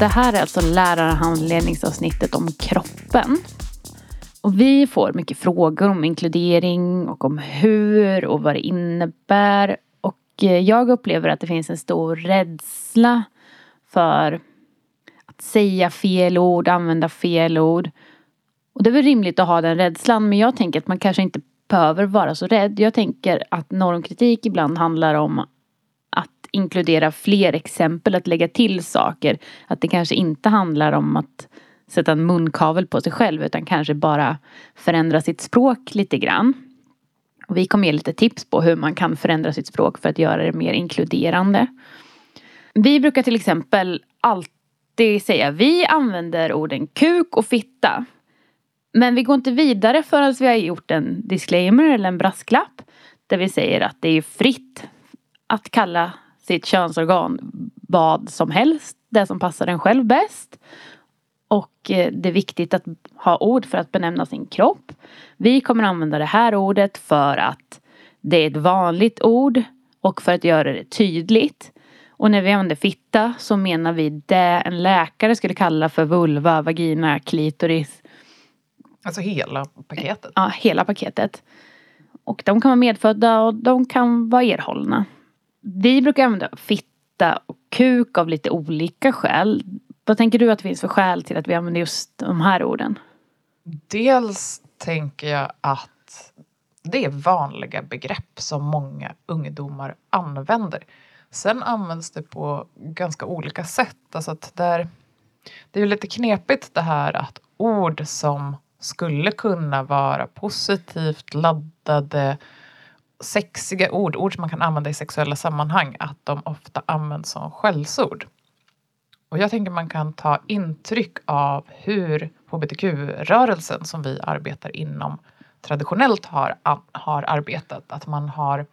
Det här är alltså lärarhandledningsavsnittet om kroppen. Och vi får mycket frågor om inkludering och om hur och vad det innebär. Och eh, jag upplever att det finns en stor rädsla för att säga fel ord, använda fel ord. Och det är väl rimligt att ha den rädslan men jag tänker att man kanske inte behöver vara så rädd. Jag tänker att normkritik ibland handlar om inkludera fler exempel, att lägga till saker. Att det kanske inte handlar om att sätta en munkavel på sig själv utan kanske bara förändra sitt språk lite grann. Och vi kommer ge lite tips på hur man kan förändra sitt språk för att göra det mer inkluderande. Vi brukar till exempel alltid säga vi använder orden kuk och fitta. Men vi går inte vidare förrän vi har gjort en disclaimer eller en brasklapp. Där vi säger att det är fritt att kalla sitt könsorgan vad som helst. Det som passar en själv bäst. Och eh, det är viktigt att ha ord för att benämna sin kropp. Vi kommer använda det här ordet för att det är ett vanligt ord och för att göra det tydligt. Och när vi använder fitta så menar vi det en läkare skulle kalla för vulva, vagina, klitoris. Alltså hela paketet? Ja, hela paketet. Och de kan vara medfödda och de kan vara erhållna. Vi brukar använda fitta och kuk av lite olika skäl. Vad tänker du att det finns för skäl till att vi använder just de här orden? Dels tänker jag att det är vanliga begrepp som många ungdomar använder. Sen används det på ganska olika sätt. Alltså att där, det är ju lite knepigt det här att ord som skulle kunna vara positivt laddade sexiga ord, ord som man kan använda i sexuella sammanhang, att de ofta används som skällsord. Och jag tänker man kan ta intryck av hur hbtq-rörelsen som vi arbetar inom traditionellt har, har arbetat. Att man har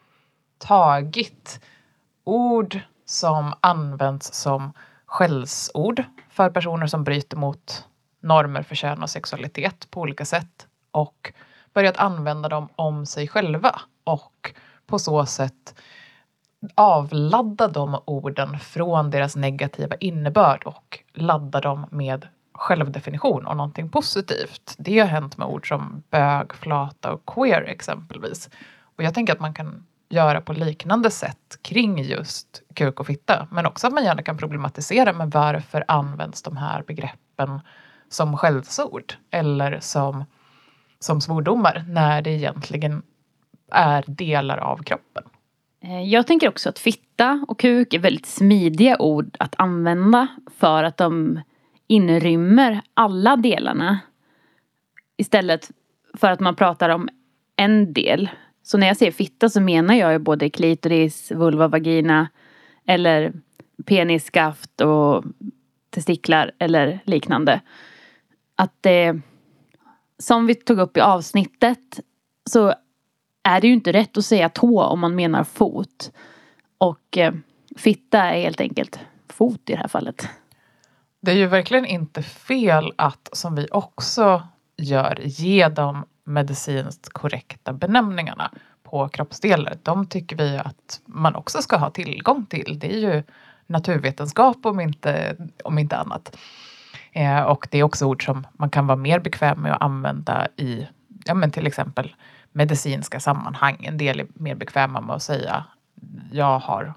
tagit ord som används som skällsord för personer som bryter mot normer för kön och sexualitet på olika sätt och börjat använda dem om sig själva och på så sätt avladda de orden från deras negativa innebörd och ladda dem med självdefinition och någonting positivt. Det har hänt med ord som bög, flata och queer exempelvis. Och jag tänker att man kan göra på liknande sätt kring just kuk och fitta. Men också att man gärna kan problematisera med varför används de här begreppen som skällsord eller som, som svordomar när det egentligen är delar av kroppen. Eh, jag tänker också att fitta och kuk är väldigt smidiga ord att använda för att de inrymmer alla delarna. Istället för att man pratar om en del. Så när jag säger fitta så menar jag ju både klitoris, vulva, vagina eller penis, skaft och testiklar eller liknande. Att det, som vi tog upp i avsnittet så är det ju inte rätt att säga tå om man menar fot. Och eh, fitta är helt enkelt fot i det här fallet. Det är ju verkligen inte fel att, som vi också gör, ge de medicinskt korrekta benämningarna på kroppsdelar. De tycker vi att man också ska ha tillgång till. Det är ju naturvetenskap om inte, om inte annat. Eh, och det är också ord som man kan vara mer bekväm med att använda i ja, men till exempel medicinska sammanhang. En del är mer bekväma med att säga jag har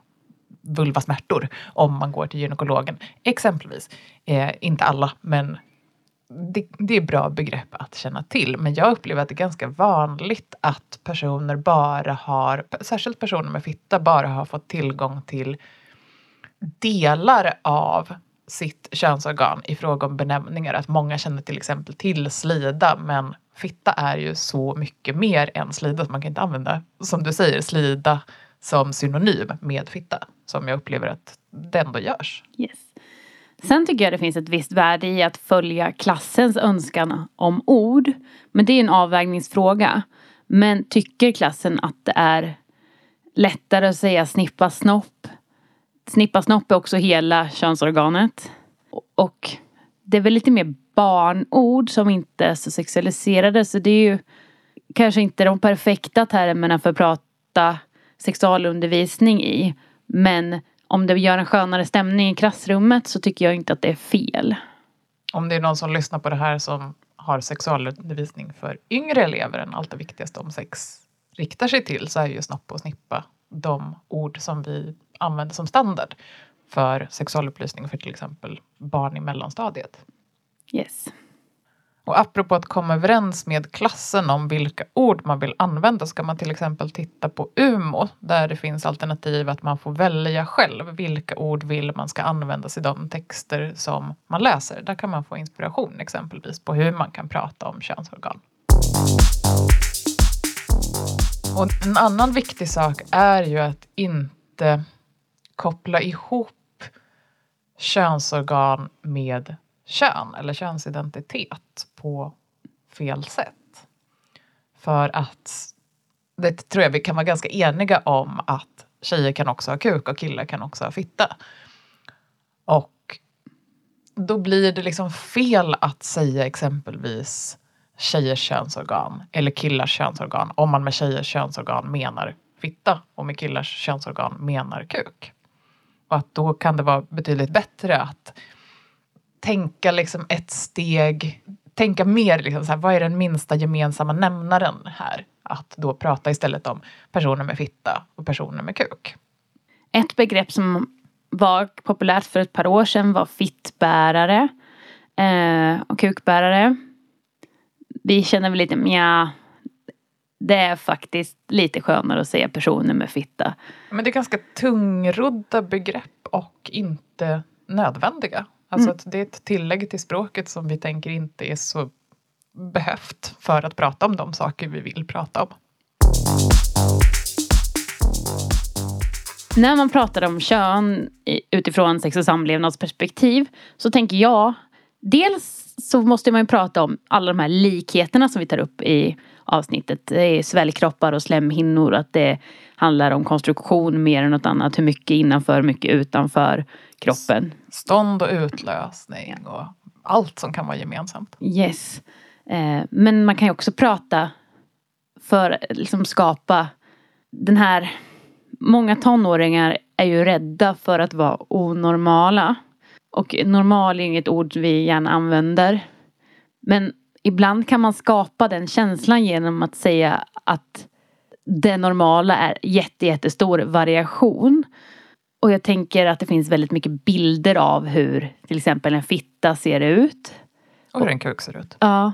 vulvasmärtor om man går till gynekologen. Exempelvis. Eh, inte alla, men det, det, är bra begrepp att känna till. Men jag upplever att det är ganska vanligt att personer bara har, särskilt personer med fitta, bara har fått tillgång till delar av sitt könsorgan i fråga om benämningar. Att många känner till exempel till slida men fitta är ju så mycket mer än slida. Man kan inte använda, som du säger, slida som synonym med fitta. Som jag upplever att det ändå görs. Yes. Sen tycker jag det finns ett visst värde i att följa klassens önskan om ord. Men det är en avvägningsfråga. Men tycker klassen att det är lättare att säga snippa snopp? Snippa snopp är också hela könsorganet. Och det är väl lite mer barnord som inte är så sexualiserade. Så det är ju kanske inte de perfekta termerna för att prata sexualundervisning i. Men om det gör en skönare stämning i klassrummet så tycker jag inte att det är fel. Om det är någon som lyssnar på det här som har sexualundervisning för yngre elever än allt det viktigaste om sex riktar sig till så är ju snopp och snippa de ord som vi använder som standard för sexualupplysning för till exempel barn i mellanstadiet. Yes. Och apropå att komma överens med klassen om vilka ord man vill använda så kan man till exempel titta på UMO där det finns alternativ att man får välja själv vilka ord vill man ska användas i de texter som man läser. Där kan man få inspiration exempelvis på hur man kan prata om könsorgan. Och en annan viktig sak är ju att inte koppla ihop könsorgan med kön eller könsidentitet på fel sätt. För att det tror jag vi kan vara ganska eniga om att tjejer kan också ha kuk och killar kan också ha fitta. Och då blir det liksom fel att säga exempelvis tjejers könsorgan eller killars könsorgan om man med tjejers könsorgan menar fitta och med killars könsorgan menar kuk. Och att då kan det vara betydligt bättre att tänka liksom ett steg, tänka mer liksom så här, vad är den minsta gemensamma nämnaren här? Att då prata istället om personer med fitta och personer med kuk. Ett begrepp som var populärt för ett par år sedan var fittbärare eh, och kukbärare. Vi känner väl lite, ja, det är faktiskt lite skönare att säga personer med fitta. Men det är ganska tungrodda begrepp och inte nödvändiga. Alltså mm. det är ett tillägg till språket som vi tänker inte är så behövt för att prata om de saker vi vill prata om. När man pratar om kön utifrån sex och samlevnadsperspektiv så tänker jag Dels så måste man ju prata om alla de här likheterna som vi tar upp i avsnittet. Det är svällkroppar och slemhinnor. Att det handlar om konstruktion mer än något annat. Hur mycket innanför, hur mycket utanför kroppen. Stånd och utlösning och allt som kan vara gemensamt. Yes. Eh, men man kan ju också prata för att liksom skapa den här... Många tonåringar är ju rädda för att vara onormala. Och normal är inget ord vi gärna använder. Men ibland kan man skapa den känslan genom att säga att det normala är jätte, jättestor variation. Och jag tänker att det finns väldigt mycket bilder av hur till exempel en fitta ser ut. Och hur en kuk ser ut. Ja.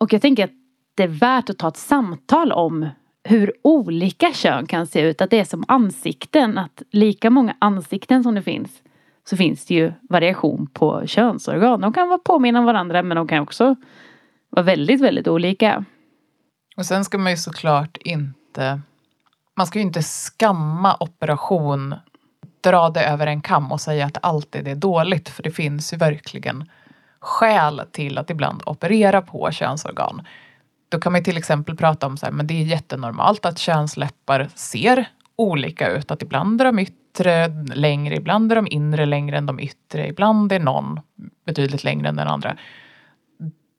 Och jag tänker att det är värt att ta ett samtal om hur olika kön kan se ut. Att det är som ansikten. Att lika många ansikten som det finns så finns det ju variation på könsorgan. De kan vara påminna om varandra men de kan också vara väldigt, väldigt olika. Och sen ska man ju såklart inte man ska ju inte skamma operation, dra det över en kam och säga att alltid är dåligt. För det finns ju verkligen skäl till att ibland operera på könsorgan. Då kan man till exempel prata om så här, men det är jättenormalt att könsläppar ser olika ut. Att ibland är de yttre längre, ibland är de inre längre än de yttre. Ibland är någon betydligt längre än den andra.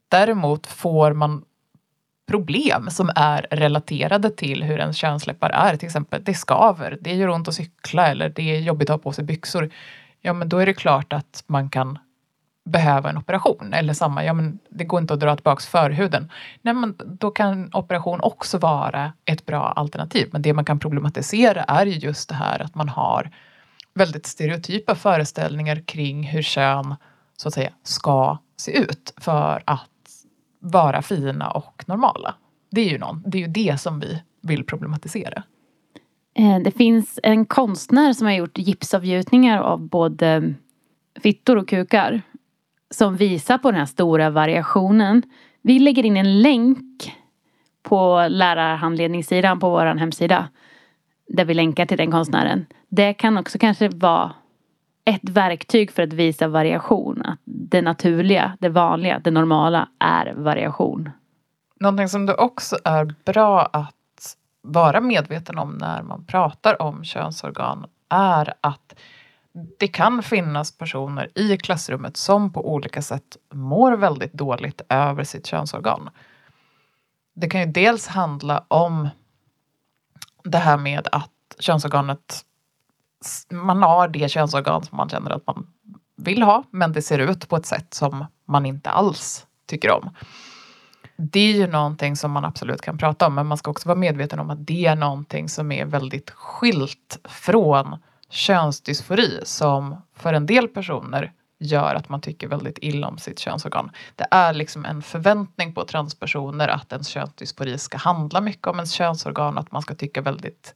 Däremot får man problem som är relaterade till hur ens könsläppar är. Till exempel det skaver, det gör ont att cykla eller det är jobbigt att ha på sig byxor. Ja men då är det klart att man kan behöva en operation. Eller samma, ja men det går inte att dra tillbaka förhuden. Nej men då kan operation också vara ett bra alternativ. Men det man kan problematisera är ju just det här att man har väldigt stereotypa föreställningar kring hur kön så att säga ska se ut för att vara fina och normala. Det är ju, någon, det, är ju det som vi vill problematisera. Eh, det finns en konstnär som har gjort gipsavgjutningar av både fittor och kukar som visar på den här stora variationen. Vi lägger in en länk på lärarhandledningssidan på vår hemsida. Där vi länkar till den konstnären. Det kan också kanske vara ett verktyg för att visa variation. Att det naturliga, det vanliga, det normala är variation. Någonting som det också är bra att vara medveten om när man pratar om könsorgan är att det kan finnas personer i klassrummet som på olika sätt mår väldigt dåligt över sitt könsorgan. Det kan ju dels handla om det här med att könsorganet man har det könsorgan som man känner att man vill ha, men det ser ut på ett sätt som man inte alls tycker om. Det är ju någonting som man absolut kan prata om, men man ska också vara medveten om att det är någonting som är väldigt skilt från könsdysfori som för en del personer gör att man tycker väldigt illa om sitt könsorgan. Det är liksom en förväntning på transpersoner att ens könsdysfori ska handla mycket om ens könsorgan, att man ska tycka väldigt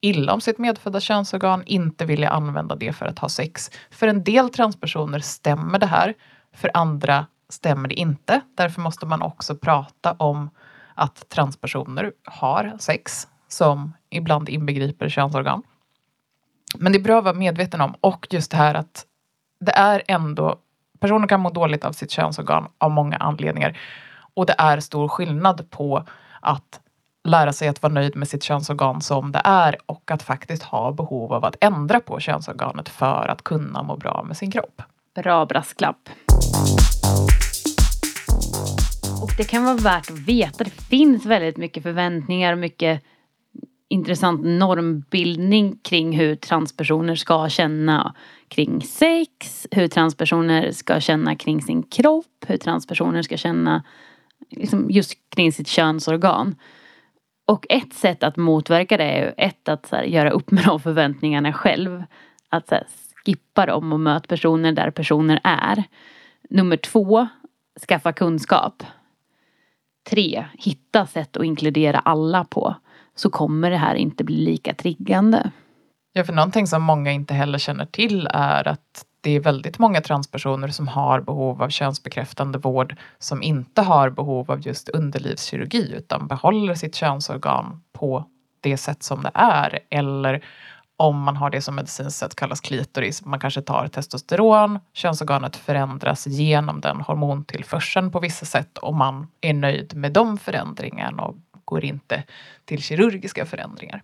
illa om sitt medfödda könsorgan, inte vilja använda det för att ha sex. För en del transpersoner stämmer det här, för andra stämmer det inte. Därför måste man också prata om att transpersoner har sex som ibland inbegriper könsorgan. Men det är bra att vara medveten om och just det här att det är ändå, personer kan må dåligt av sitt könsorgan av många anledningar. Och det är stor skillnad på att lära sig att vara nöjd med sitt könsorgan som det är och att faktiskt ha behov av att ändra på könsorganet för att kunna må bra med sin kropp. Bra brasklapp. Och det kan vara värt att veta. Det finns väldigt mycket förväntningar och mycket intressant normbildning kring hur transpersoner ska känna kring sex, hur transpersoner ska känna kring sin kropp, hur transpersoner ska känna liksom just kring sitt könsorgan. Och ett sätt att motverka det är ju ett att här, göra upp med de förväntningarna själv. Att här, skippa dem och möta personer där personer är. Nummer två, skaffa kunskap. Tre, hitta sätt att inkludera alla på. Så kommer det här inte bli lika triggande. Ja, för någonting som många inte heller känner till är att det är väldigt många transpersoner som har behov av könsbekräftande vård som inte har behov av just underlivskirurgi utan behåller sitt könsorgan på det sätt som det är. Eller om man har det som medicinskt sett kallas klitoris, man kanske tar testosteron, könsorganet förändras genom den hormontillförseln på vissa sätt och man är nöjd med de förändringarna och går inte till kirurgiska förändringar.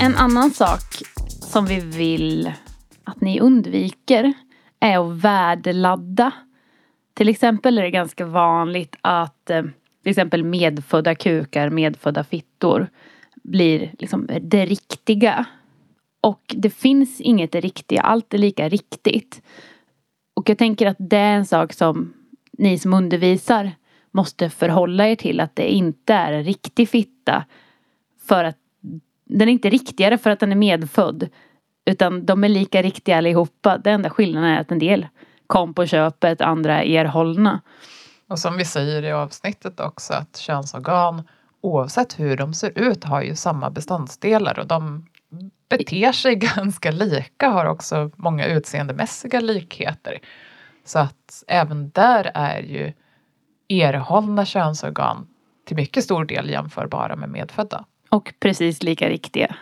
En annan sak som vi vill att ni undviker är att värdeladda. Till exempel är det ganska vanligt att eh, till exempel medfödda kukar, medfödda fittor blir liksom det riktiga. Och det finns inget det riktiga, allt är lika riktigt. Och jag tänker att det är en sak som ni som undervisar måste förhålla er till att det inte är en riktig fitta för att den är inte riktigare för att den är medfödd. Utan de är lika riktiga allihopa. Den enda skillnaden är att en del kom på köpet, andra är erhållna. Och som vi säger i avsnittet också att könsorgan oavsett hur de ser ut har ju samma beståndsdelar och de beter sig ganska lika, har också många utseendemässiga likheter. Så att även där är ju erhållna könsorgan till mycket stor del jämförbara med medfödda. Och precis lika riktiga.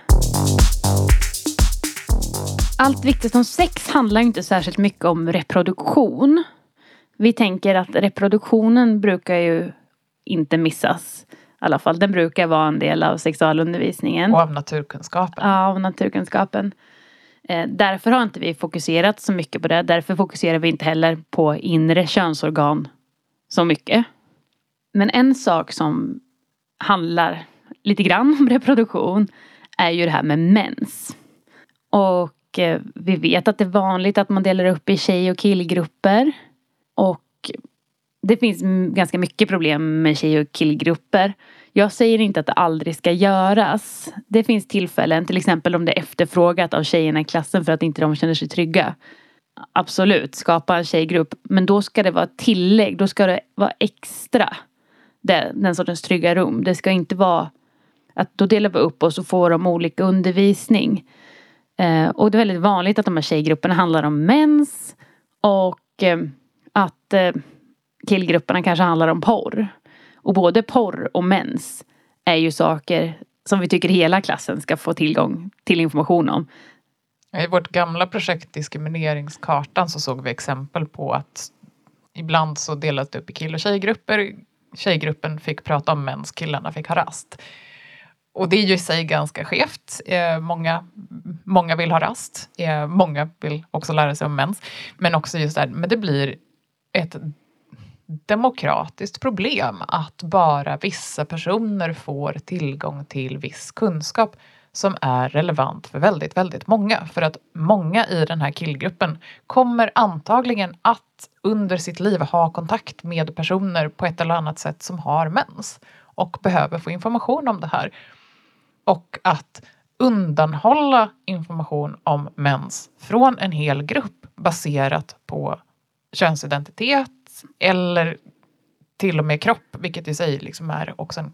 Allt viktigt om sex handlar inte särskilt mycket om reproduktion. Vi tänker att reproduktionen brukar ju inte missas. I alla fall, den brukar vara en del av sexualundervisningen. Och av naturkunskapen. Ja, av naturkunskapen. Eh, därför har inte vi fokuserat så mycket på det. Därför fokuserar vi inte heller på inre könsorgan så mycket. Men en sak som handlar lite grann om reproduktion är ju det här med mens. Och eh, vi vet att det är vanligt att man delar upp i tjej och killgrupper. Och det finns ganska mycket problem med tjej och killgrupper. Jag säger inte att det aldrig ska göras. Det finns tillfällen, till exempel om det är efterfrågat av tjejerna i klassen för att inte de känner sig trygga. Absolut, skapa en tjejgrupp. Men då ska det vara tillägg, då ska det vara extra. Det, den sortens trygga rum. Det ska inte vara att då delar vi upp oss och får de olika undervisning. Eh, och det är väldigt vanligt att de här tjejgrupperna handlar om mens och eh, att eh, killgrupperna kanske handlar om porr. Och både porr och mens är ju saker som vi tycker hela klassen ska få tillgång till information om. I vårt gamla projekt Diskrimineringskartan så såg vi exempel på att ibland så delades det upp i kill och tjejgrupper. Tjejgruppen fick prata om mens, killarna fick ha rast. Och det är ju i sig ganska skevt. Eh, många, många vill ha rast. Eh, många vill också lära sig om mens. Men också just det här, men det blir ett demokratiskt problem att bara vissa personer får tillgång till viss kunskap som är relevant för väldigt, väldigt många. För att många i den här killgruppen kommer antagligen att under sitt liv ha kontakt med personer på ett eller annat sätt som har mens och behöver få information om det här. Och att undanhålla information om mens från en hel grupp baserat på könsidentitet eller till och med kropp, vilket i sig liksom är också en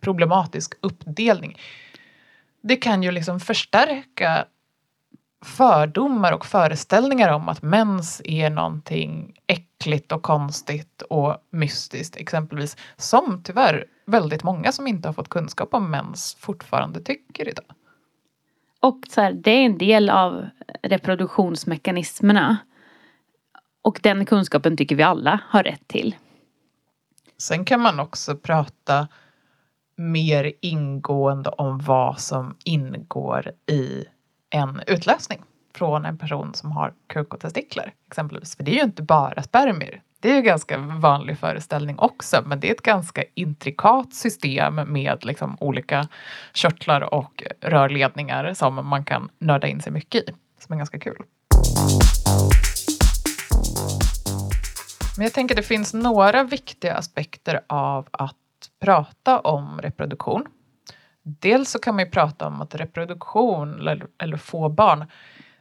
problematisk uppdelning. Det kan ju liksom förstärka fördomar och föreställningar om att mens är någonting äckligt och konstigt och mystiskt exempelvis. Som tyvärr väldigt många som inte har fått kunskap om mens fortfarande tycker idag. Och så här, det är en del av reproduktionsmekanismerna. Och den kunskapen tycker vi alla har rätt till. Sen kan man också prata mer ingående om vad som ingår i en utlösning från en person som har kuk och testiklar exempelvis. För det är ju inte bara spermier. Det är ju ganska vanlig föreställning också, men det är ett ganska intrikat system med liksom olika körtlar och rörledningar som man kan nörda in sig mycket i, som är ganska kul. Men jag tänker att det finns några viktiga aspekter av att prata om reproduktion. Dels så kan man ju prata om att reproduktion eller, få barn,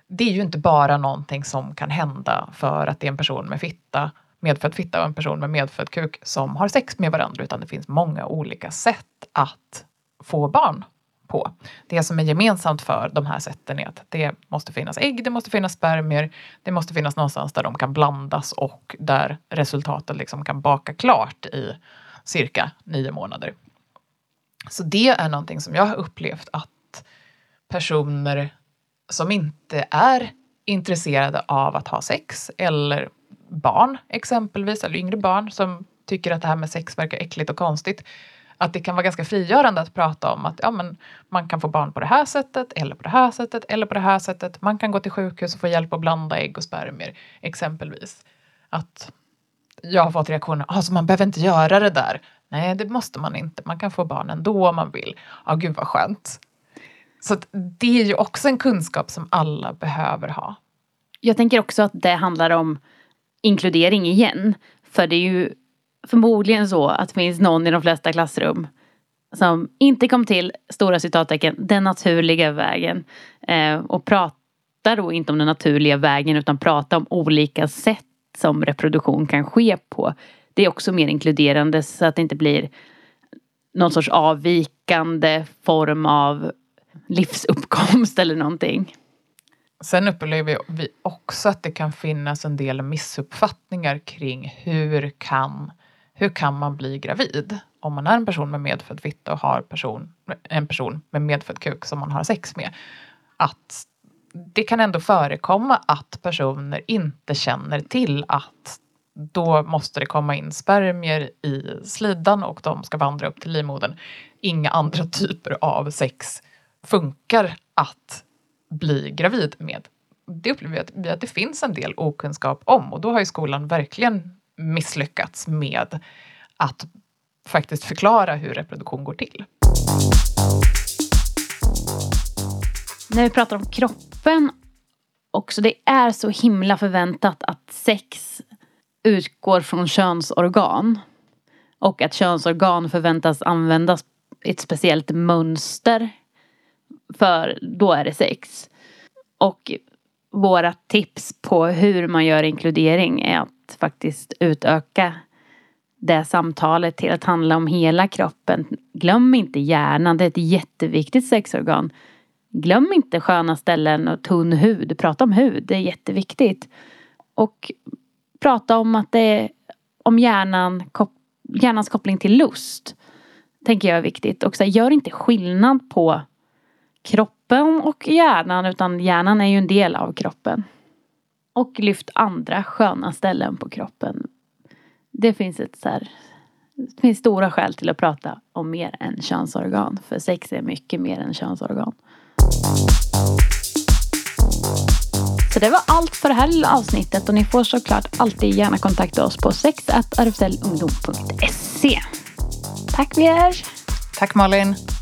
det är ju inte bara någonting som kan hända för att det är en person med fitta, medfödd fitta och en person med medfödd kuk som har sex med varandra, utan det finns många olika sätt att få barn på. Det som är gemensamt för de här sätten är att det måste finnas ägg, det måste finnas spermier, det måste finnas någonstans där de kan blandas och där resultatet liksom kan baka klart i cirka nio månader. Så det är någonting som jag har upplevt att personer som inte är intresserade av att ha sex eller barn exempelvis, eller yngre barn som tycker att det här med sex verkar äckligt och konstigt. Att det kan vara ganska frigörande att prata om att ja, men man kan få barn på det här sättet eller på det här sättet eller på det här sättet. Man kan gå till sjukhus och få hjälp att blanda ägg och spermier exempelvis. Att jag har fått reaktioner, alltså man behöver inte göra det där. Nej, det måste man inte. Man kan få barn ändå om man vill. Ja, gud vad skönt. Så det är ju också en kunskap som alla behöver ha. Jag tänker också att det handlar om inkludering igen. För det är ju förmodligen så att det finns någon i de flesta klassrum som inte kom till, stora citattecken, den naturliga vägen. Eh, och pratar då inte om den naturliga vägen utan pratar om olika sätt som reproduktion kan ske på. Det är också mer inkluderande så att det inte blir någon sorts avvikande form av livsuppkomst eller någonting. Sen upplever vi också att det kan finnas en del missuppfattningar kring hur kan, hur kan man bli gravid? Om man är en person med medfödd fitta och har person, en person med medfödd kuk som man har sex med. Att det kan ändå förekomma att personer inte känner till att då måste det komma in spermier i slidan och de ska vandra upp till livmodern. Inga andra typer av sex funkar att bli gravid med. Det upplever vi att det finns en del okunskap om och då har ju skolan verkligen misslyckats med att faktiskt förklara hur reproduktion går till. När vi pratar om kroppen också, det är så himla förväntat att sex utgår från könsorgan. Och att könsorgan förväntas användas i ett speciellt mönster. För då är det sex. Och våra tips på hur man gör inkludering är att faktiskt utöka det samtalet till att handla om hela kroppen. Glöm inte hjärnan, det är ett jätteviktigt sexorgan. Glöm inte sköna ställen och tunn hud. Prata om hud, det är jätteviktigt. Och prata om att det är om hjärnan, kop, hjärnans koppling till lust. Tänker jag är viktigt. Och så här, gör inte skillnad på kroppen och hjärnan utan hjärnan är ju en del av kroppen. Och lyft andra sköna ställen på kroppen. Det finns ett så här, det finns stora skäl till att prata om mer än könsorgan. För sex är mycket mer än könsorgan. Så det var allt för det här lilla avsnittet och ni får såklart alltid gärna kontakta oss på sexrfslungdom.se. E Tack Björn! Tack Malin!